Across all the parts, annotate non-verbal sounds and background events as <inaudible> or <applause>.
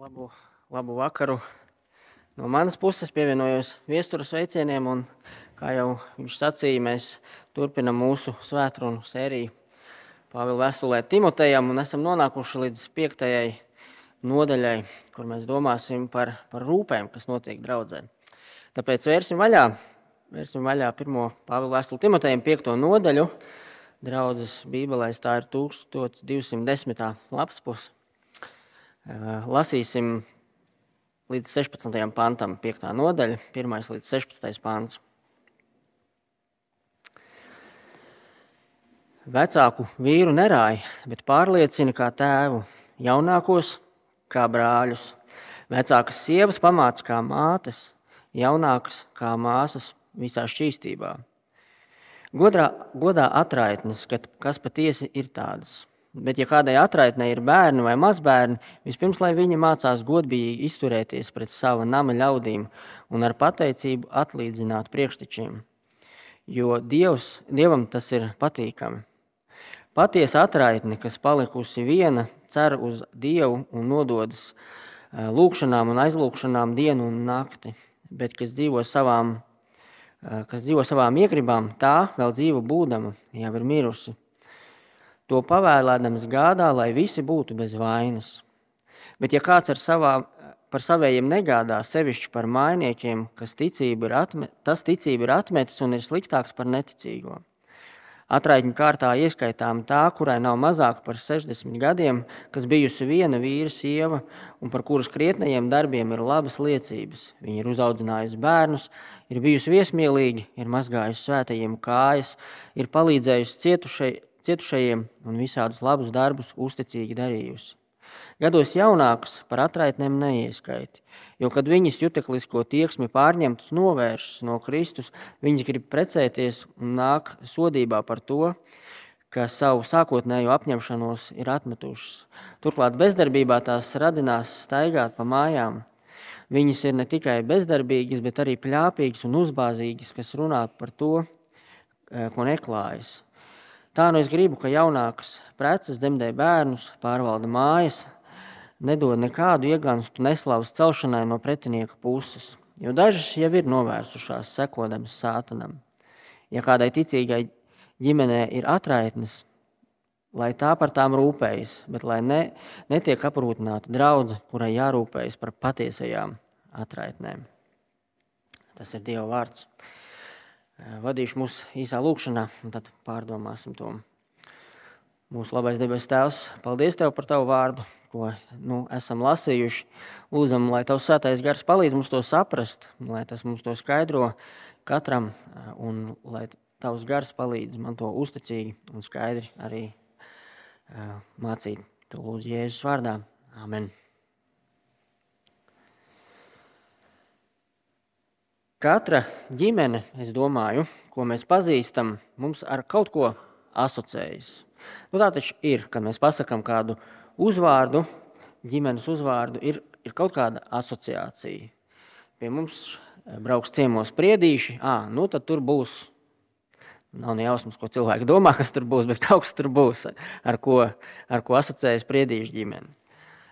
Labu, labu vakaru. No manas puses pievienojos viesturas veicieniem, un, kā jau viņš sacīja, mēs turpinam mūsu svētkrunu sēriju Pāvila vēstulē Timotejam, un esam nonākuši līdz piektajai nodaļai, kur mēs domāsim par, par rūpēm, kas notiek draudzē. Tāpēc vērsim vaļā, vērsim vaļā pirmo Pāvila vēstuli Timotejam piekto nodaļu. Draudzes bībelēs tā ir 1210. lapas puse. Lasīsim līdz 16. pantam, 5. nodaļa, 1 līdz 16. pants. Vecāku vīru nerāja, bet pārliecina kā tēvu, jaunākos kā brāļus. Vecākas sievas pamāca kā mātes, jaunākas kā māsas visā šķīstībā. Godā, godā atraitnes, kas patiesi ir tādas Bet, ja kādai atraitnē ir bērni vai mazbērni, vispirms lai viņi mācās godīgi izturēties pret sava nama ļaudīm un ar pateicību atlīdzināt priekštečiem. Jo Dievs, Dievam tas ir patīkami. Patiesa atraitne, kas palikusi viena, cer uz Dievu un nododas eh, lūgšanām un aizlūgšanām dienu un nakti, bet kas dzīvo savām, eh, kas dzīvo savām iegribām, tā vēl dzīva būdama, jau ir mirusi To pavēlēdams gādā, lai visi būtu bez vainas. Bet, ja kāds savā, par saviem negādā, sevišķi par mainiekiem, ticība ir atmet, tas ticība ir atmetis un ir sliktāks par neticīgo. Atraitņu kārtā ieskaitām tā, kurai nav mazāk par 60 gadiem, kas bijusi viena vīra sieva un par kuras krietnajiem darbiem ir labas liecības. Viņa ir uzaudzinājusi bērnus, ir bijusi viesmīlīga, ir mazgājusi svētajiem kājas, ir palīdzējusi cietušai, cietušajiem un visādus labus darbus uzticīgi darījusi. Gados jaunāks par atraitnēm neieskaiti, jo, kad viņas juteklisko tieksmi pārņemtas novēršas no Kristus, viņas grib precēties un nāk sodībā par to, ka savu sākotnējo apņemšanos ir atmetušas. Turklāt bezdarbībā tās radinās staigāt pa mājām. Viņas ir ne tikai bezdarbīgas, bet arī pļāpīgas un uzbāzīgas, kas runā par to, eh, ko neklājas. Tā nu es gribu, ka jaunākas preces dzemdē bērnus, pārvalda mājas, nedod nekādu iegānstu neslavas celšanai no pretinieka puses, jo dažas jau ir novērsušās sekodamas sātanam. Ja kādai ticīgai ģimenē ir atraitnes, lai tā par tām rūpējas, bet lai ne, netiek aprūtināta draudze, kurai jārūpējas par patiesajām atraitnēm. Tas ir Dieva vārds. Eh, vadīšu mūs īsā lūkšanā, un tad pārdomāsim to. Mūsu labais debes Tēvs, paldies Tev par Tavu vārdu, ko nu, esam lasījuši. Lūdzam, lai Tavs svētais gars palīdz mums to saprast, lai tas mums to skaidro katram, eh, un lai Tavs gars palīdz man to uzticīgi un skaidri arī uh, mācīt. To lūdzu Jēzus vārdā. Amen. Katra ģimene, es domāju, ko mēs pazīstam, mums ar kaut ko asociējas. Nu, tā taču ir, kad mēs pasakām kādu uzvārdu, ģimenes uzvārdu, ir, ir kaut kāda asociācija. Pie mums eh, brauks ciemos priedīši, à, nu tad tur būs. Nav ne jausmas, ko cilvēki domā, <laughs> kas tur būs, bet kaut kas tur būs, ar ko, ar ko asociējas priedīšu ģimene.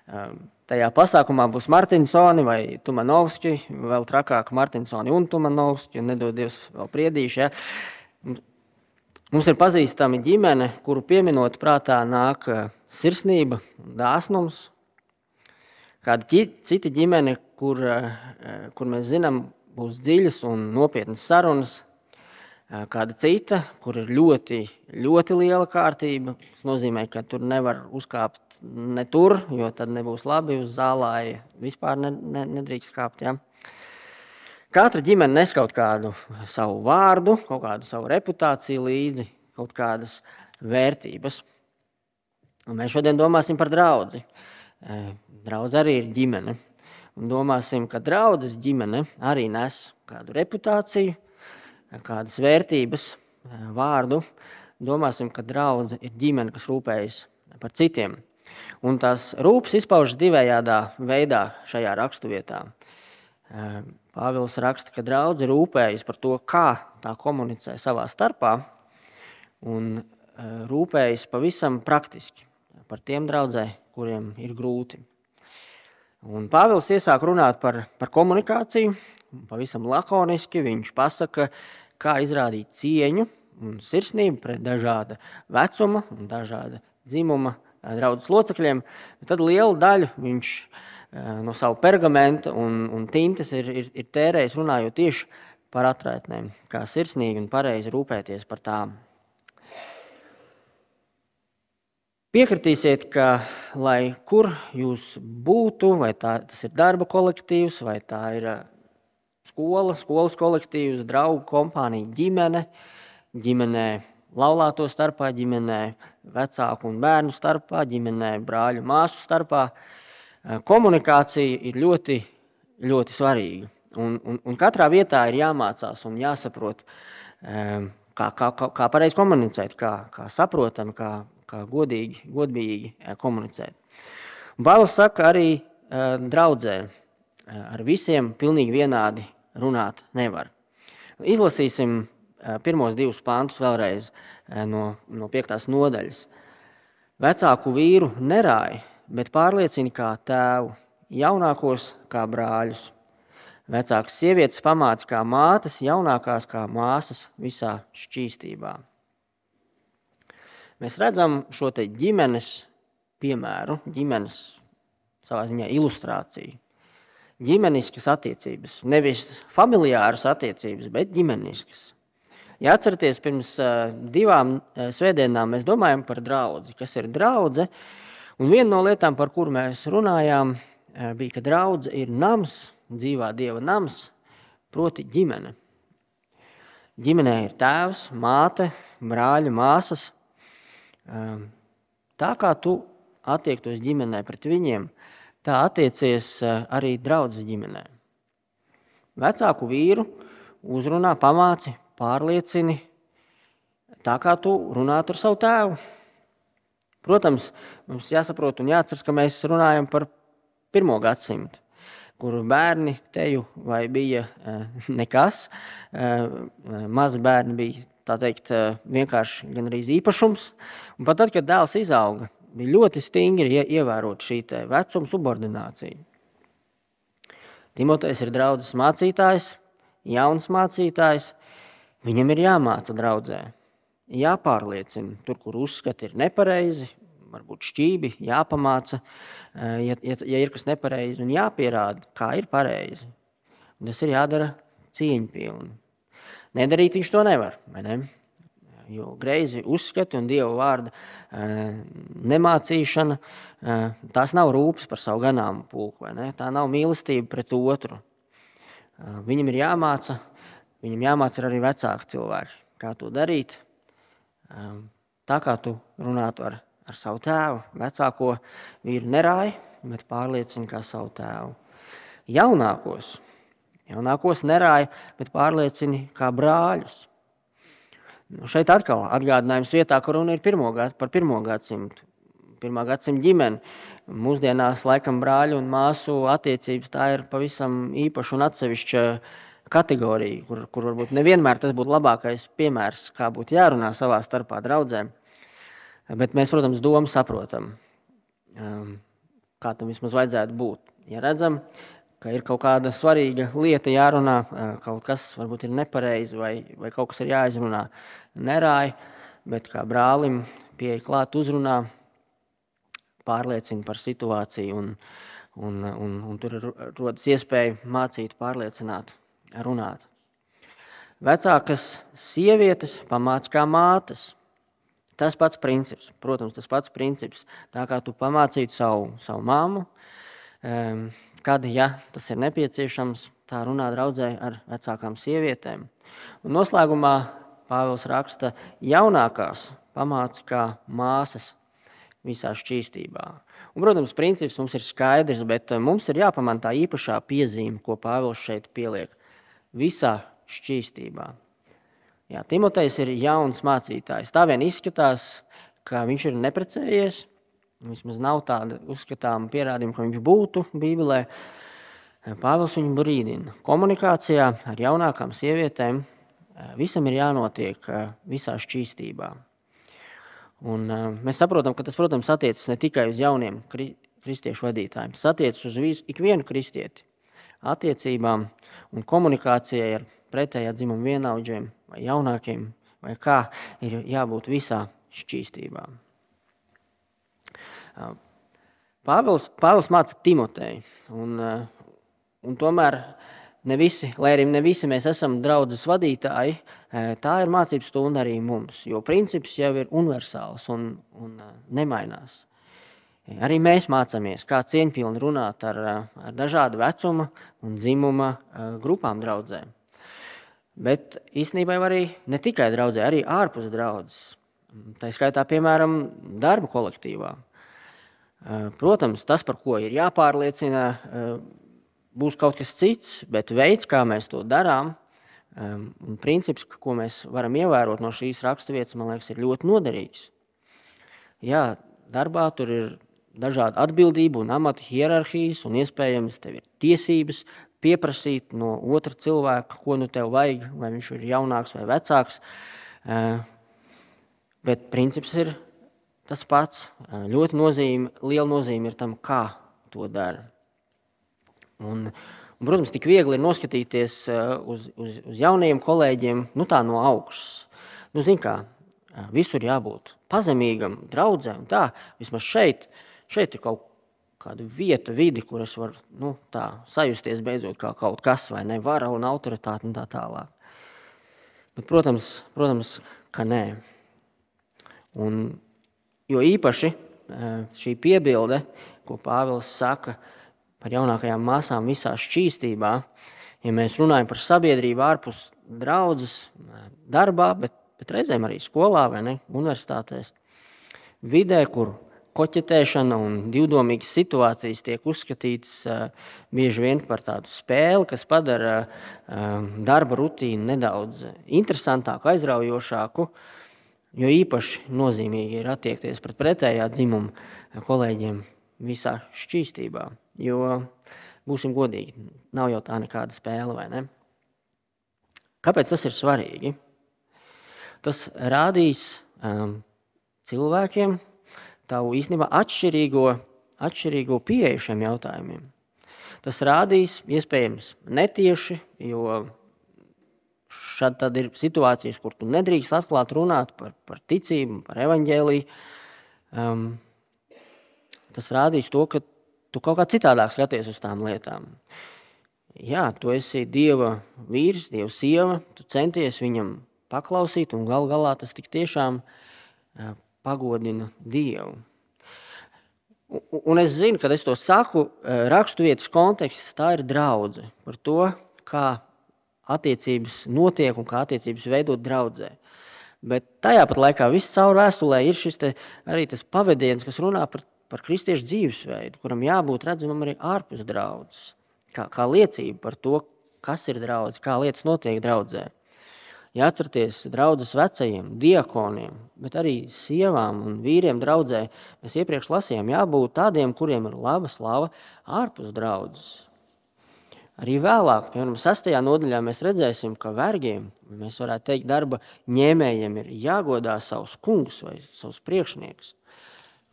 Ehm, tajā pasākumā būs Martinsoni vai Tumanovski, vēl trakāk Martinsoni un Tumanovski, un nedod Dievs vēl priedīši. Ja. Mums ir pazīstama ģimene, kuru pieminot prātā nāk eh, sirsnība dāsnums. Kāda cita ģimene, kur, eh, kur mēs zinām, būs dziļas un nopietnas sarunas. Kāda cita, kur ir ļoti, ļoti liela kārtība. Tas nozīmē, ka tur nevar uzkāpt ne tur, jo tad nebūs labi uz zālē. Vispār ne, ne, nedrīkst kāpt. Ja? Katra ģimene nes kaut kādu savu vārdu, kaut kādu savu reputāciju līdzi, kaut kādas vērtības. Un mēs šodien domāsim par draugu. E, Draudz arī ir ģimene. Un domāsim, ka draudzes ģimene arī nes kādu reputāciju, kādas vērtības, e, vārdu. Domāsim, ka draudzene ir ģimene, kas rūpējas par citiem. Un tās rūpes izpaužas divējādā veidā šajā raksturvietā. Pāvils raksta, ka draugi rūpējas par to, kā tā komunicē savā starpā, un rūpējas pavisam praktiski par tiem draugiem, kuriem ir grūti. Un Pāvils iesāk runāt par, par komunikāciju. Pavisam lakoniski viņš pasaka, kā izrādīt cieņu un sirsnību pret dažāda vecuma un dažāda dzimuma draudzes locekļiem. Tad lielu daļu viņš no savu pergamenta un, un tintes ir, ir, ir tērējis runājot tieši par atraitnēm, kā sirsnīgi un pareizi rūpēties par tām. Piekritīsiet, ka lai kur jūs būtu, vai tā, tas ir darba kolektīvs, vai tā ir skola, skolas kolektīvs, draugu kompānija, ģimene, ģimenē laulāto starpā, ģimenē vecāku un bērnu starpā, ģimenē brāļu māsu starpā. Komunikācija ir ļoti, ļoti svarīga. Un, un, un katrā vietā ir jāmācās un jāsaprot, kā, kā, kā, kā pareizi komunicēt, kā, kā saprotam, kā, kā godīgi, godīgi komunicēt. Bālis saka arī draudzē, ar visiem pilnīgi vienādi runāt nevar. Izlasīsim pirmos divus pāntus vēlreiz no, no piektās nodaļas. Vecāku vīru nerāja, bet pārliecina kā tēvu, jaunākos kā brāļus. Vecākas sievietes pamāca kā mātes, jaunākās kā māsas visā šķīstībā. Mēs redzam šo ģimenes piemēru, ģimenes savā ziņā ilustrāciju ģimeniskas attiecības. Nevis familiāras attiecības, bet ģimeniskas. Ja atceraties, pirms divām svētdienām mēs domājam par draugu. Kas ir draudzene? Un viena no lietām, par kuru mēs runājām, bija, ka draudzene ir nams, dzīvā dieva nams, proti ģimene. Ģimenē ir tēvs, māte, brāļi, māsas. Tā kā tu attiektos ģimenē pret viņiem, tā attiecies arī draudzes ģimenē. Vecāku vīru uzrunā, pamāci, pārliecini, tā kā tu runātu ar savu tēvu. Protams, mums jāsaprot un jāatceras, ka mēs runājam par pirmo gadsimtu, kur bērni teju vai bija eh, nekas, eh, mazi bērni bija teikt, vienkārši gan arī īpašums. Un pat tad, kad dēls izauga, bija ļoti stingri ievērot šī vecuma subordinācija. Timotejs ir draugs mācītājs, jauns mācītājs. Viņam ir jāmāca draudzē, jāpārliecina, tur, kur uzskati ir nepareizi, varbūt šķīvi, jāpamāca, eh, ja, ja, ja ir kas nepareizi, un jāpierāda, kā ir pareizi. Un tas ir jādara cieņpilni. Nedarīt viņš to nevar. Ne? Jo greizi uzskati un Dieva vārda nemācīšana, tās nav rūpes par savu ganāmu pulku. Tā nav mīlestība pret otru. Viņam ir jāmāca, viņam jāmāca arī vecāki cilvēki, kā to darīt. Tā kā tu runātu ar, ar savu tēvu, vecāko vīru nerāji, bet pārliecini kā savu tēvu. Jaunākos, jaunākos nerāja, bet pārliecini kā brāļus. Nu, šeit atkal atgādinājums vietā, kur runa ir pirmo, par pirmo gadsimtu. Pirmā gadsimta ģimene. Mūsdienās, laikam, brāļu un māsu attiecības tā ir pavisam īpaša un atsevišķa kategorija, kur, kur varbūt nevienmēr tas būtu labākais piemērs, kā būtu jārunā savā starpā draudzēm. Bet mēs, protams, domu saprotam, um, kā tam vismaz vajadzētu būt. Ja redzam, ka ir kaut kāda svarīga lieta jārunā, kaut kas varbūt ir nepareizi vai, vai kaut kas ir jāizrunā. Nerāja, bet kā brālim pieeja klāt uzrunā, pārliecina par situāciju un, un, un, un tur rodas iespēja mācīt, pārliecināt, runāt. Vecākas sievietes pamāca kā mātes. Tas pats princips, protams, tas pats princips. Tā kā tu pamācītu savu, savu māmu, kad, ja tas ir nepieciešams, tā runā draudzē ar vecākām sievietēm. Un noslēgumā Pāvils raksta, jaunākās pamāca kā māsas visā šķīstībā. Un, protams, princips mums ir skaidrs, bet eh, mums ir jāpamana tā īpašā piezīme, ko Pāvils šeit pieliek. Visā šķīstībā. Jā, Timotejs ir jauns mācītājs. Tā vien izskatās, ka viņš ir neprecējies, Vismaz nav tāda uzskatāma pierādījuma, ka viņš būtu Bībelē. Pāvils viņu brīdina. Komunikācijā ar jaunākām sievietēm eh, visam ir jānotiek eh, visā šķīstībā. Un, eh, mēs saprotam, ka tas, protams, attiecas ne tikai uz jauniem kristiešu vadītājiem. Tas attiecas uz visu, ikvienu kristieti. Attiecībām un komunikācijai ar pretējā dzimuma vienaudžiem vai jaunākiem, vai kā ir jābūt visā šķīstībā. Pāvils, Pāvils māca Timoteju, un, un tomēr ne visi, lai arī ne visi mēs esam draudzes vadītāji, tā ir mācības stunda arī mums, jo princips jau ir universāls un, un nemainās. Arī mēs mācāmies, kā cieņpilni runāt ar, ar dažādu vecuma un dzimuma grupām draudzēm. Bet īstenībā arī ne tikai draudzē, arī ārpus draudzes. Tā skaitā, piemēram, darba kolektīvā. Protams, tas, par ko ir jāpārliecina, būs kaut kas cits, bet veids, kā mēs to darām, un princips, ko mēs varam ievērot no šīs raksturvietas, man liekas, ir ļoti noderīgs. Jā, darbā tur ir dažādu atbildību un amata hierarhijas, un iespējams tev ir tiesības pieprasīt no otra cilvēka, ko nu tev vajag, vai viņš ir jaunāks vai vecāks. Eh, bet princips ir tas pats. Eh, ļoti nozīme, liela nozīme ir tam, kā to dara. Un, un, protams, tik viegli ir noskatīties eh, uz, uz, uz jauniem kolēģiem nu, no augšas. Nu, zin kā, visur jābūt pazemīgam, draudzēm. Tā, vismaz šeit, uh, šeit ir kaut kāda vieta, vidi, kur es varu nu, tā, sajusties beidzot kā kaut kas, vai ne vara un autoritāte un tā tālāk. Bet, protams, protams, ka nē. Un, jo īpaši e, šī piebilde, ko Pāvils saka par jaunākajām māsām visā šķīstībā, ja mēs runājam par sabiedrību ārpus draudzes, e, darbā, bet, bet reizēm arī skolā vai ne, universitātēs, vidē, kur koķetēšana un divdomīgas situācijas tiek uzskatītas bieži vien par tādu spēli, kas padara darba rutīnu nedaudz interesantāku, aizraujošāku. Jo īpaši nozīmīgi ir attiekties pret pretējā dzimuma kolēģiem visā šķīstībā. Jo, būsim godīgi, nav jau tā nekāda spēle, vai ne? Kāpēc tas ir svarīgi? Tas rādīs um, cilvēkiem, tavu īstenībā atšķirīgo, atšķirīgo pieeju šiem jautājumiem. Tas rādīs iespējams netieši, jo šad tad ir situācijas, kur tu nedrīkst atklāt runāt par, par ticību, par evaņģēliju. Um, tas rādīs to, ka tu kaut kā citādāk skaties uz tām lietām. Jā, tu esi Dieva vīrs, Dieva sieva, tu centies viņam paklausīt, un gal galā tas tik tiešām uh, pagodina Dievu. Un es zinu, kad es to saku, e, raksturvietas kontekstā, tā ir draudzene par to, kā attiecības notiek un kā attiecības veidot draudzē. Bet tajā pat laikā viss caur vēstulē ir šis arī tas pavadiens, kas runā par, par kristiešu dzīvesveidu, kuram jābūt redzamam arī ārpus draudzes. Kā, kā liecība par to, kas ir draudzene, kā lietas notiek draudzē. Ja atcerieties draugus vecajiem, diakoniem, bet arī sievām un vīriem draudzē, mēs iepriekš lasījām, jābūt tādiem, kuriem ir laba slava ārpus draudzes. Arī vēlāk, piemēram, sastajā nodaļā mēs redzēsim, ka vergiem, mēs varētu teikt, darba ņēmējiem ir jāgodā savus kungus vai savus priekšniekus.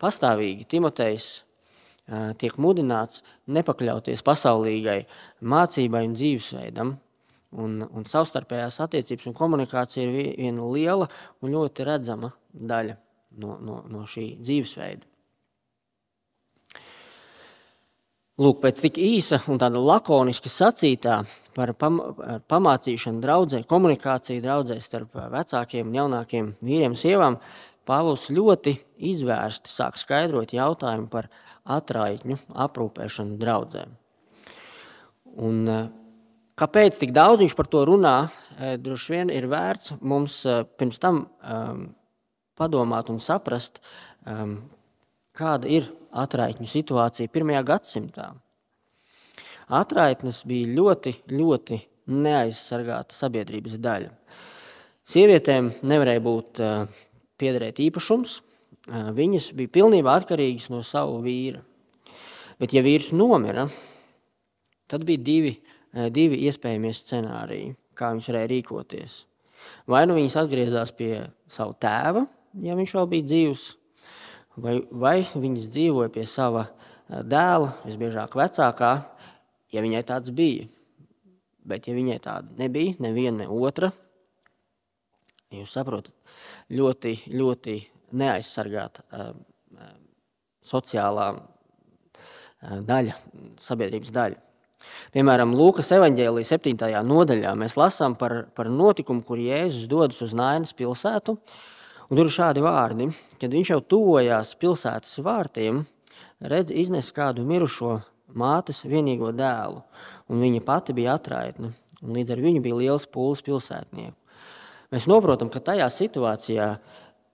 Pastāvīgi Timotejs tiek mudināts nepakļauties pasaulīgai mācībai un dzīvesveidam, Un, un savstarpējās attiecības un komunikācija ir viena liela un ļoti redzama daļa no, no, no šī dzīvesveida. Lūk, pēc tik īsa un tāda lakoniska sacītā par pam, pamācīšanu draudzē, komunikāciju draudzē starp vecākiem un jaunākiem vīriem un sievām, Pāvils ļoti izvērsti sāk skaidrot jautājumu par atraitņu aprūpēšanu draudzēm. Un Kāpēc tik daudz viņš par to runā? Eh, droši vien ir vērts mums eh, pirms tam um, padomāt un saprast, um, kāda ir atraitņu situācija pirmajā gadsimtā. Atraitnes bija ļoti, ļoti neaizsargāta sabiedrības daļa. Sievietēm nevarēja būt uh, piederēt īpašums, uh, viņas bija pilnībā atkarīgas no sava vīra. Bet, ja vīrs nomira, tad bija divi divi iespējamie scenāriji, kā viņš varēja rīkoties. Vai nu viņas atgriezās pie sava tēva, ja viņš vēl bija dzīvs, vai, vai viņas dzīvoja pie sava dēla, visbiežāk vecākā, ja viņai tāds bija. Bet, ja viņai tāda nebija, neviena, ne otra, jūs saprotat, ļoti, ļoti neaizsargāta uh, sociālā uh, daļa, sabiedrības daļa. Piemēram, Lūkas evanģēlijas 7. nodaļā mēs lasām par, par notikumu, kur Jēzus dodas uz Nainas pilsētu. Un tur ir šādi vārdi, kad viņš jau tuvojās pilsētas vārtiem, redz iznes kādu mirušo mātes vienīgo dēlu, un viņa pati bija atraitne, un līdz ar viņu bija liels pūles pilsētnieku. Mēs saprotam, ka tajā situācijā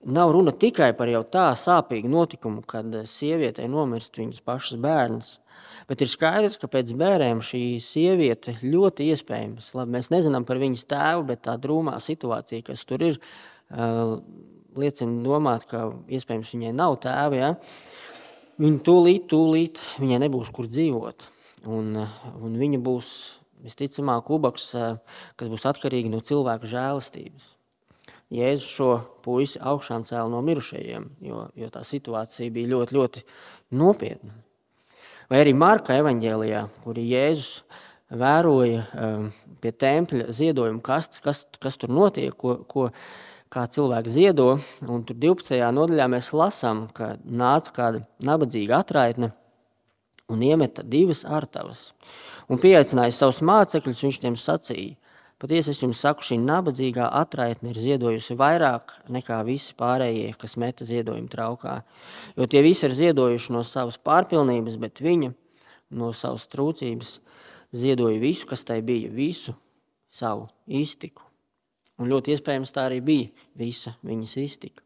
nav runa tikai par jau tā sāpīgu notikumu, kad sievietei nomirst viņas pašas bērns, bet ir skaidrs, ka pēc bērniem šī sieviete ļoti iespējams, labi, mēs nezinām par viņas tēvu, bet tā drūmā situācija, kas tur ir, liecina domāt, ka iespējams viņai nav tēva, ja? viņa tūlīt, tūlīt viņai nebūs kur dzīvot. Un, un viņa būs visticamāk ubaks, kas būs atkarīga no cilvēka žēlastības. Jēzus šo puisi augšām cēla no mirušajiem, jo, jo tā situācija bija ļoti, ļoti nopietna. Vai arī Marka evanģēlijā, kur Jēzus vēroja um, pie tempļa ziedojuma kastes, kas, kas tur notiek, ko, ko, kā cilvēki ziedo. Un tur 12. nodaļā mēs lasām, ka nāca kāda nabadzīga atraitne un iemeta divas artavas. Un pieaicināja savus mācekļus, viņš tiem sacīja, patiesi es jums saku, šī nabadzīgā atraitne ir ziedojusi vairāk nekā visi pārējie, kas meta ziedojumu traukā. Jo tie visi ir ziedojuši no savas pārpilnības, bet viņa no savas trūcības ziedoja visu, kas tai bija, visu savu iztiku. Un ļoti iespējams tā arī bija visa viņas iztika.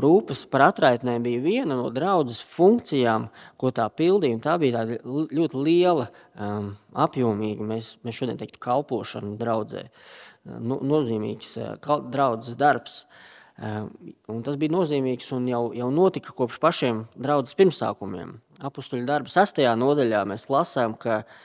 Rūpes par atraitnēm bija viena no draudzes funkcijām, ko tā pildīja. Tā bija tāda ļoti liela, um, apjomīga, mēs, mēs šodien teiktu, kalpošana draudzē. Nu, nozīmīgs uh, draudzes darbs. Um, un tas bija nozīmīgs un jau, jau notika kopš pašiem draudzes pirmsākumiem. Apustuļu darba sastajā nodaļā mēs lasām, ka uh,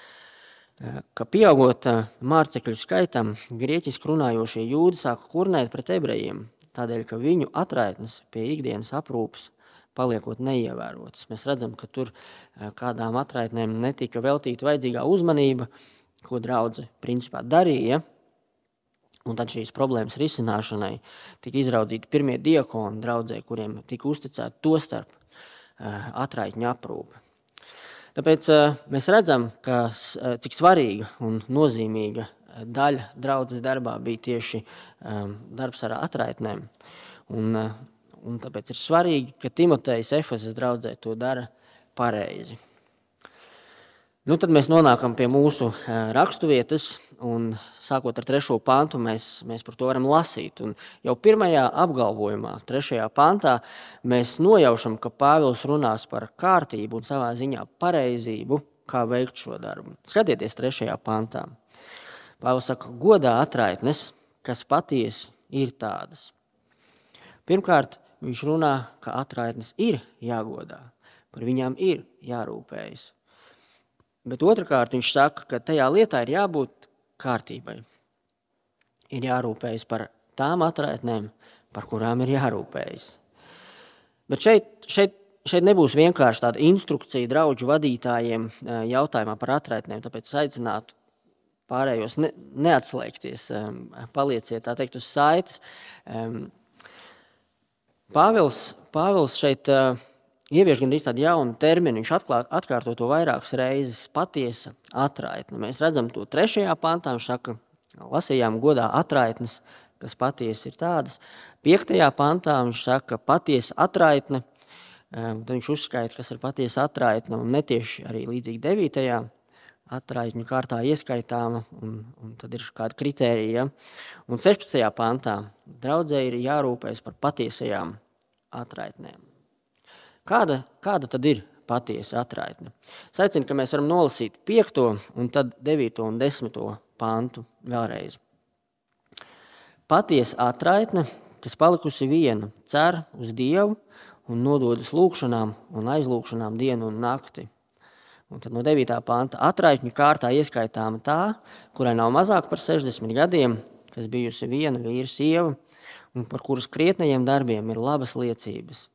ka pieaugot mārcekļu skaitam, grieķiski runājošie jūdi sāka kurnēt pret ebrejiem, tādēļ, ka viņu atraitnes pie ikdienas aprūpes paliekot neievērotas. Mēs redzam, ka tur kādām atraitnēm netika veltīta vajadzīgā uzmanība, ko draudze principā darīja, un tad šīs problēmas risināšanai tika izraudzīti pirmie diakoni draudzē, kuriem tika uzticēta to starp atraitņu aprūpe. Tāpēc eh, mēs redzam, ka, eh, cik svarīga un nozīmīga eh, daļa draudzes darbā bija tieši um, darbs ar atraitnēm. Un, un tāpēc ir svarīgi, ka Timotejs Efesas draudzē to dara pareizi. Nu, tad mēs nonākam pie mūsu raksturvietas, un sākot ar trešo pantu, mēs, mēs par to varam lasīt. Un jau pirmajā apgalvojumā, trešajā pantā, mēs nojaušam, ka Pāvils runās par kārtību un savā ziņā pareizību, kā veikt šo darbu. Skatieties trešajā pantā. Pāvils saka, godā atraitnes, kas patiesi ir tādas. Pirmkārt, viņš runā, ka atraitnes ir jāgodā, par viņām ir jārūpējas. Bet otrkārt, viņš saka, ka tajā lietā ir jābūt kārtībai. Ir jārūpējas par tām atraitnēm, par kurām ir jārūpējas. Bet šeit, šeit, šeit nebūs vienkārši tāda instrukcija draugu vadītājiem jautājumā par atraitnēm, tāpēc aicinātu pārējos ne, neatslēgties, palieciet tā teikt uz saites. Pāvils, Pāvils šeit ievieš gan tādu jaunu terminu, viņš atklāt, atkārto to vairākas reizes - patiesa atraitne. Mēs redzam to trešajā pantā, viņš saka, lasījām godā atraitnes, kas patiesi ir tādas. Piektajā pantā viņš saka, patiesa atraitne, tad viņš uzskaita, kas ir patiesa atraitne, un netieši arī līdzīgi devītajā atraitņu kārtā ieskaitāma, un, un tad ir kāda kritērija. Ja? Un 16. pantā draudzē ir jārūpēs par patiesajām atraitnēm. Kāda, kāda tad ir patiesa atraitne? Es aicinu, ka mēs varam nolasīt 5. un tad 9. un 10. pantu vēlreiz. Patiesa atraitne, kas palikusi viena, cer uz Dievu un nododas lūgšanām un aizlūgšanām dienu un nakti. Un tad no 9. panta atraitņu kārtā ieskaitāma tā, kurai nav mazāk par 60 gadiem, kas bijusi viena vīra sieva un par kuras krietnajiem darbiem ir labas liecības –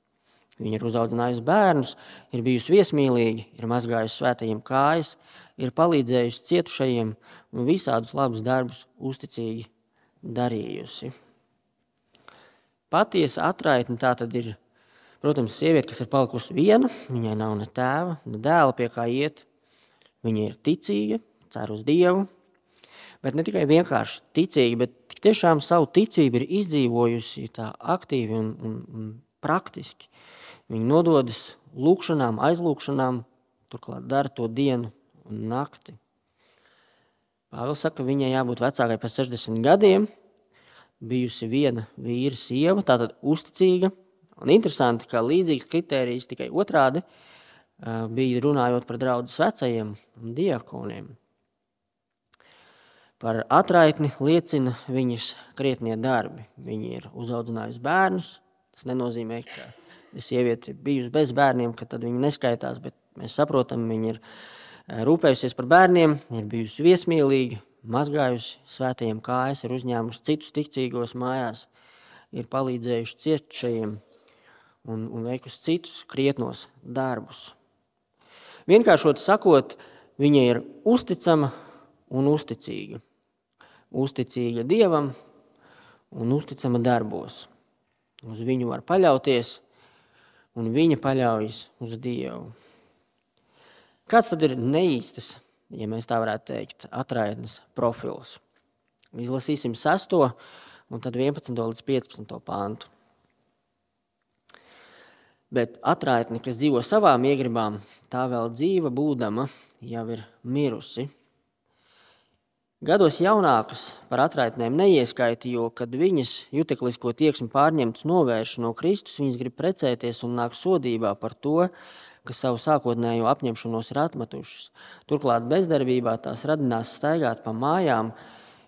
Viņa ir uzaugusi bērnus, ir bijusi viesmīlīga, ir mazgājusi svētajiem kājas, ir palīdzējusi cietušajiem un visādus labus darbus uzticīgi darījusi. Patiesa atraitne tā tad ir, protams, sieviete, kas ir palikusi viena, viņai nav ne tēva, ne dēla, pie kā iet. Viņa ir ticīga, cer uz Dievu, bet ne tikai vienkārši ticīga, bet tiešām savu ticību ir izdzīvojusi tā aktīvi un, un, un praktiski. Viņi nododas lūkšanām, aizlūkšanām, turklāt dara to dienu un nakti. Pāvils saka, ka viņai jābūt vecākai par 60 gadiem, bijusi viena vīra sieva, tātad uzticīga. Un interesanti, ka līdzīgs kriterijs tikai otrādi bija runājot par draudzes vecajiem un diakoniem. Par atraitni liecina viņas krietnie darbi. Viņa ir uzaugusi bērnus. Tas nenozīmē, ka sieviete bijusi bez bērniem, ka tad viņa neskaitās, bet mēs saprotam, viņa ir rūpējusies par bērniem, ir bijusi viesmīlīga, mazgājusi svētajiem kājas, ir uzņēmusi citus ticīgos mājās, ir palīdzējuši cietušajiem un, un veikusi citus krietnos darbus. Vienkāršot sakot, viņa ir uzticama un uzticīga. Uzticīga Dievam un uzticama darbos. Uz viņu var paļauties, un viņa paļaujas uz Dievu. Kāds tad ir neīstas, ja mēs tā varētu teikt, atraitnes profils? Izlasīsim 6. un tad 11. līdz 15. pāntu. Bet atraitne, kas dzīvo savām iegribām, tā vēl dzīva būdama, jau ir mirusi. Gados jaunākas par atraitnēm neieskaita, jo, kad viņas juteklisko tieksmi pārņemtas novērš no Kristus, viņas grib precēties un nāk sodībā par to, ka savu sākotnējo apņemšanos ir atmetušas. Turklāt bezdarbībā tās radinās staigāt pa mājām.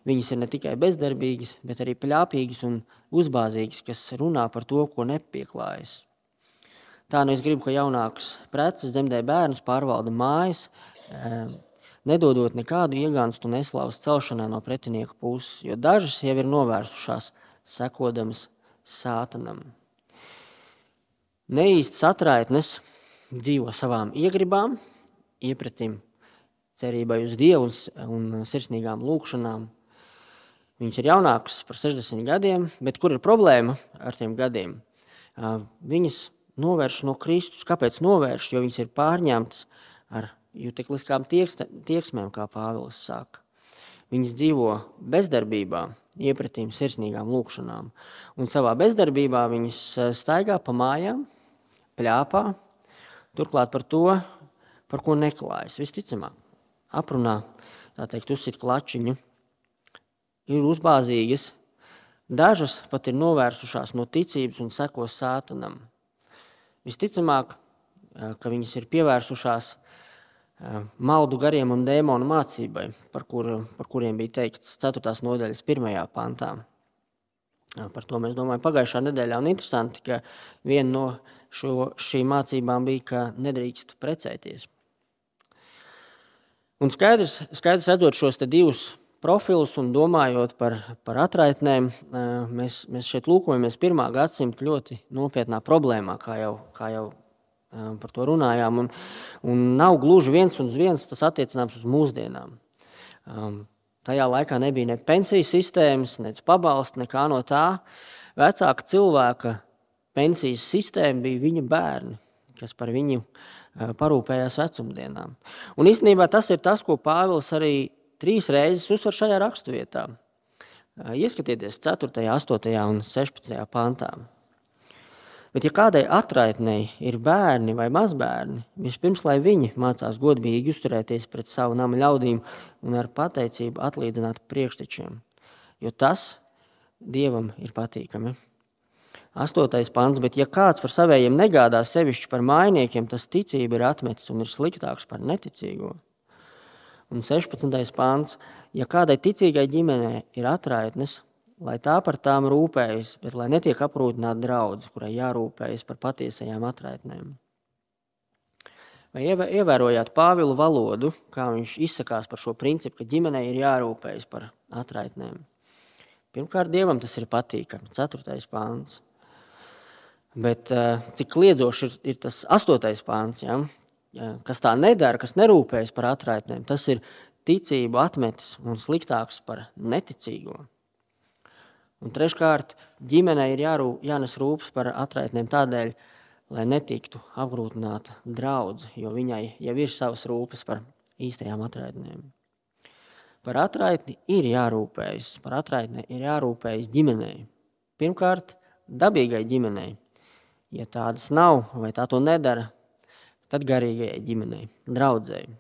Viņas ir ne tikai bezdarbīgas, bet arī pļāpīgas un uzbāzīgas, kas runā par to, ko nepieklājas. Tā nu es gribu, ka jaunākas preces zemdē bērnus pārvalda mājas, nedodot nekādu iegānstu neslavas celšanai no pretinieka puses, jo dažas jau ir novērsušās, sekodamas sātanam. Neīstas atraitnes dzīvo savām iegribām, iepratim cerībai uz Dievu un sirsnīgām lūkšanām. Viņas ir jaunākas par 60 gadiem, bet kur ir problēma ar tiem gadiem? Viņas novērš no Kristus. Kāpēc novērš? Jo viņas ir pārņemtas ar jutekliskām tieksmēm, kā Pāvils saka. Viņas dzīvo bezdarbībā, iepratīm sirsnīgām lūkšanām. Un savā bezdarbībā viņas eh, staigā pa mājām, pļāpā, turklāt par to, par ko neklājas. Visticamāk, aprunā, tā teikt, uzsit klačiņu, ir uzbāzīgas, dažas pat ir novērsušās no ticības un seko sātanam. Visticamāk, ka viņas ir pievērsušās maldu gariem un dēmonu mācībai, par, kur, par kuriem bija teikts 4. nodaļas 1. pantā. Par to mēs domājam pagājušā nedēļā. Un interesanti, ka viena no šo, šīm mācībām bija, ka nedrīkst precēties. Un skaidrs, skaidrs redzot šos divus profilus un domājot par, par atraitnēm, mēs, mēs šeit lūkojamies pirmā gadsimta ļoti nopietnā problēmā, kā jau, kā jau par to runājām. Un, un nav gluži viens un viens tas attiecināms uz mūsdienām. Um, tajā laikā nebija ne pensijas sistēmas, ne pabalsta, nekā no tā. Vecāka cilvēka pensijas sistēma bija viņa bērni, kas par viņu parūpējās vecumdienām. Un īstenībā tas ir tas, ko Pāvils arī trīs reizes uzsver šajā raksturvietā. Ieskatieties 4., 8. un 16. pantā. Bet, ja kādai atraitnei ir bērni vai mazbērni, vispirms lai viņi mācās godīgi izturēties pret savu nama ļaudīm un ar pateicību atlīdzināt priekštečiem, jo tas Dievam ir patīkami. Astotais pants, bet ja kāds par savējiem negādā sevišķi par mainiekiem, tas ticība ir atmetis un ir sliktāks par neticīgo. Un 16. pants, ja kādai ticīgai ģimenei ir atraitnes, lai tā par tām rūpējas, bet lai netiek aprūpināta draudze, kurai jārūpējas par patiesajām atraitnēm. Vai ievērojāt Pāvilu valodu, kā viņš izsakās par šo principu, ka ģimenei ir jārūpējas par atraitnēm? Pirmkārt, Dievam tas ir patīkami. Ceturtais pāns. Bet cik kliedzošs ir, ir tas astotais pāns, ja? Kas tā nedara, kas nerūpējas par atraitnēm, tas ir ticību atmetis un sliktāks par neticīgo. Un treškārt, ģimenei ir jārū, jānes rūpes par atraitnēm tādēļ, lai netiktu apgrūtināta draudz, jo viņai jau ir savas rūpes par īstajām atraitnēm. Par atraitni ir jārūpējas, par atraitni ir jārūpējas ģimenei. Pirmkārt, dabīgai ģimenei. Ja tādas nav vai tā to nedara, tad garīgajai ģimenei, draudzēji.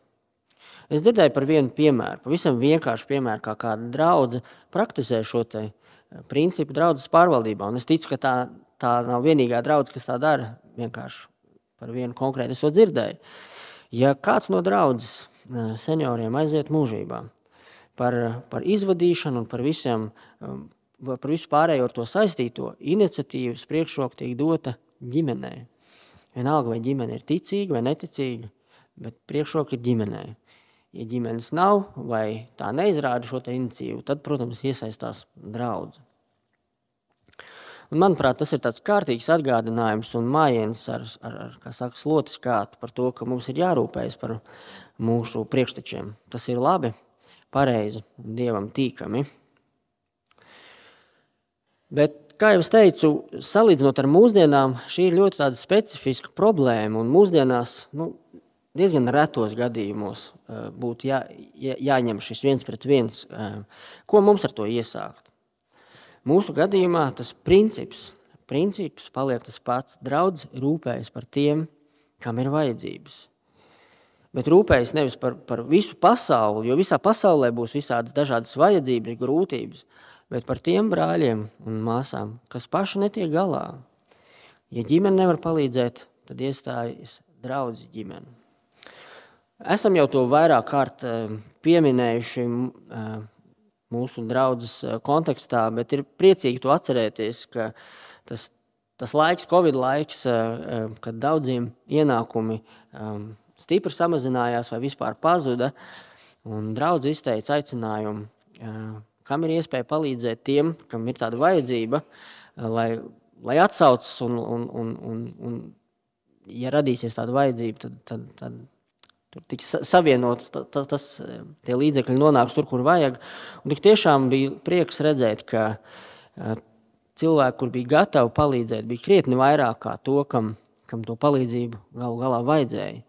Es dzirdēju par vienu piemēru, pavisam vienkāršu piemēru, kā kāda draudzene praktizē šo eh, principu draudzes pārvaldībā. Un es ticu, ka tā, tā nav vienīgā draudzene, kas tā dara. Vienkārši par vienu konkrētu es to dzirdēju. Ja kāds no draudzes eh, senioriem aiziet mūžībā par, par izvadīšanu un par, visiem, um, par visu pārējo ar to saistīto, iniciatīvas priekšroka tiek dota ģimenei. Vienalga, vai ģimene ir ticīga vai neticīga, bet priekšroka ir ģimenei. Ja ģimenes nav vai tā neizrāda šo iniciatīvu, tad, protams, iesaistās draudzene. Un, manuprāt, tas ir tāds kārtīgs atgādinājums un mājiens ar, ar, ar saka, slotis kātu par to, ka mums ir jārūpējas par mūsu priekštečiem. Tas ir labi, pareizi un dievam tīkami. Bet kā jau teicu, salīdzinot ar mūsdienām, šī ir ļoti specifiska problēma. Mūsdienās nu, diezgan retos gadījumos uh, būtu jā, jā, jāņem šis viens pret viens. Uh, ko mums ar to iesākt? Mūsu gadījumā tas princips, princips paliek tas pats. Draudz rūpējas par tiem, kam ir vajadzības. Bet rūpējas nevis par, par visu pasauli, jo visā pasaulē būs visādas dažādas vajadzības, grūtības bet par tiem brāļiem un māsām, kas paši netiek galā. Ja ģimene nevar palīdzēt, tad iestājas draudzes ģimene. Esam jau to vairāk kārt eh, pieminējuši eh, mūsu draudzes eh, kontekstā, bet ir priecīgi to atcerēties, ka tas, tas laiks, Covid laiks, kad daudziem ienākumi stipri samazinājās vai vispār pazuda, un draudz izteica aicinājumu kam ir iespēja palīdzēt tiem, kam ir tāda vajadzība, eh, lai, lai atsaucas un, un, un, un, un, ja radīsies tāda vajadzība, tad, tad, tad tur tiks savienots, tas, tas, tie līdzekļi nonāks tur, kur vajag. Un tik tiešām bija prieks redzēt, ka eh, cilvēki, kur bija gatavi palīdzēt, bija krietni vairāk kā to, kam, kam to palīdzību galu galā vajadzēja.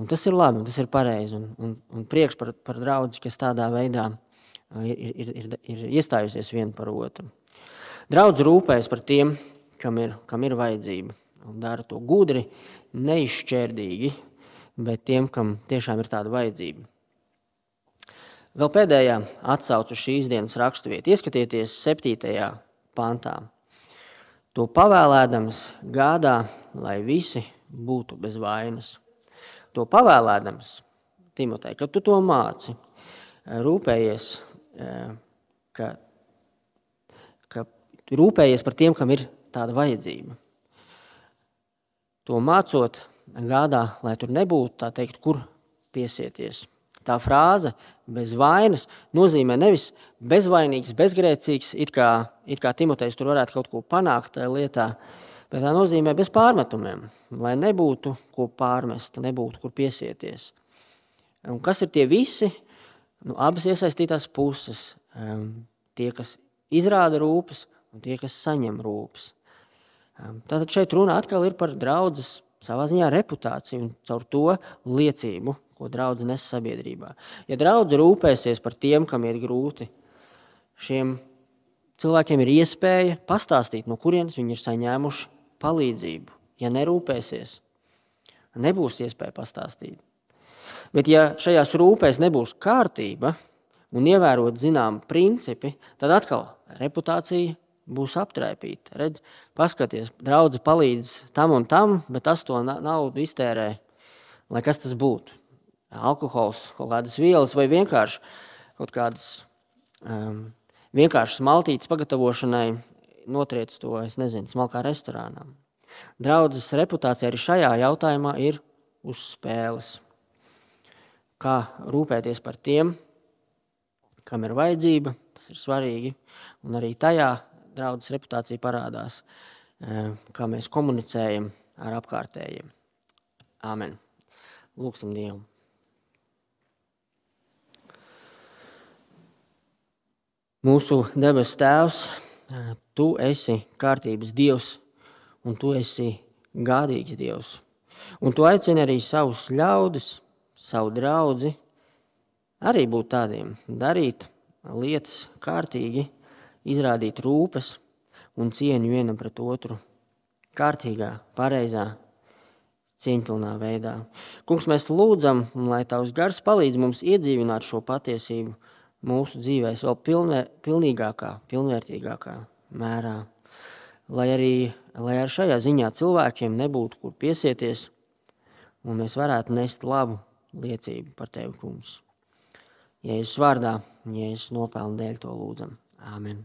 Un tas ir labi, un tas ir pareizi, un, un, un prieks par, par draudzi, kas tādā veidā ir, ir, ir, ir iestājusies viena par otru. Draudz rūpējas par tiem, kam ir, kam ir vajadzība, un dara to gudri, neizšķērdīgi, bet tiem, kam tiešām ir tāda vajadzība. Vēl pēdējā atsaucu šīs dienas raksturvieta. Ieskatieties 7. pantā. To pavēlēdams gādā, lai visi būtu bez vainas. To pavēlēdams, Timotei, kad tu to māci, rūpējies ka, ka rūpējies par tiem, kam ir tāda vajadzība. To mācot, gādā, lai tur nebūtu tā teikt, kur piesieties. Tā frāze bez vainas nozīmē nevis bezvainīgs, bezgrēcīgs, it kā, it kā Timotejs tur varētu kaut ko panākt tajā lietā, bet tā nozīmē bez pārmetumiem, lai nebūtu ko pārmest, nebūtu kur piesieties. Un kas ir tie visi, nu, abas iesaistītās puses, um, tie, kas izrāda rūpes, un tie, kas saņem rūpes. Um, tātad šeit runa atkal ir par draudzes savā ziņā reputāciju un caur to liecību, ko draudz nes sabiedrībā. Ja draudz rūpēsies par tiem, kam ir grūti, šiem cilvēkiem ir iespēja pastāstīt, no kurienes viņi ir saņēmuši palīdzību. Ja nerūpēsies, nebūs iespēja pastāstīt. Bet ja šajās rūpēs nebūs kārtība un ievērot zinām principi, tad atkal reputācija būs aptraipīta. Redz, paskaties, draudze palīdz tam un tam, bet tas to naudu iztērē, lai kas tas būtu. Alkohols, kaut kādas vielas vai vienkārši kaut kādas um, vienkāršas maltītes pagatavošanai notriec to, es nezinu, smalkā restorānā. Draudzes reputācija arī šajā jautājumā ir uz spēles kā rūpēties par tiem, kam ir vajadzība, tas ir svarīgi. Un arī tajā draudzes reputācija parādās. kā mēs komunicējam ar apkārtējiem. Āmen. Lūksim Dievu. Mūsu debes Tēvs, Tu esi kārtības Dievs, un Tu esi gādīgs Dievs. Un Tu aicini arī savus ļaudis, savu draugu, arī būt tādiem, darīt lietas kārtīgi, izrādīt rūpes un cieņu vienam pret otru, kārtīgā, pareizā, cieņpilnā veidā. Kungs, mēs lūdzam, lai Tavs gars palīdz mums iedzīvināt šo patiesību mūsu dzīvēs vēl pilnē, pilnīgākā, pilnvērtīgākā mērā. Lai arī, lai arī šajā ziņā cilvēkiem nebūtu kur piesieties, un mēs varētu nest labu liecību par Tevi, Kungs. Jēzus vārdā, Jēzus nopelnu dēļ to lūdzam. Āmen.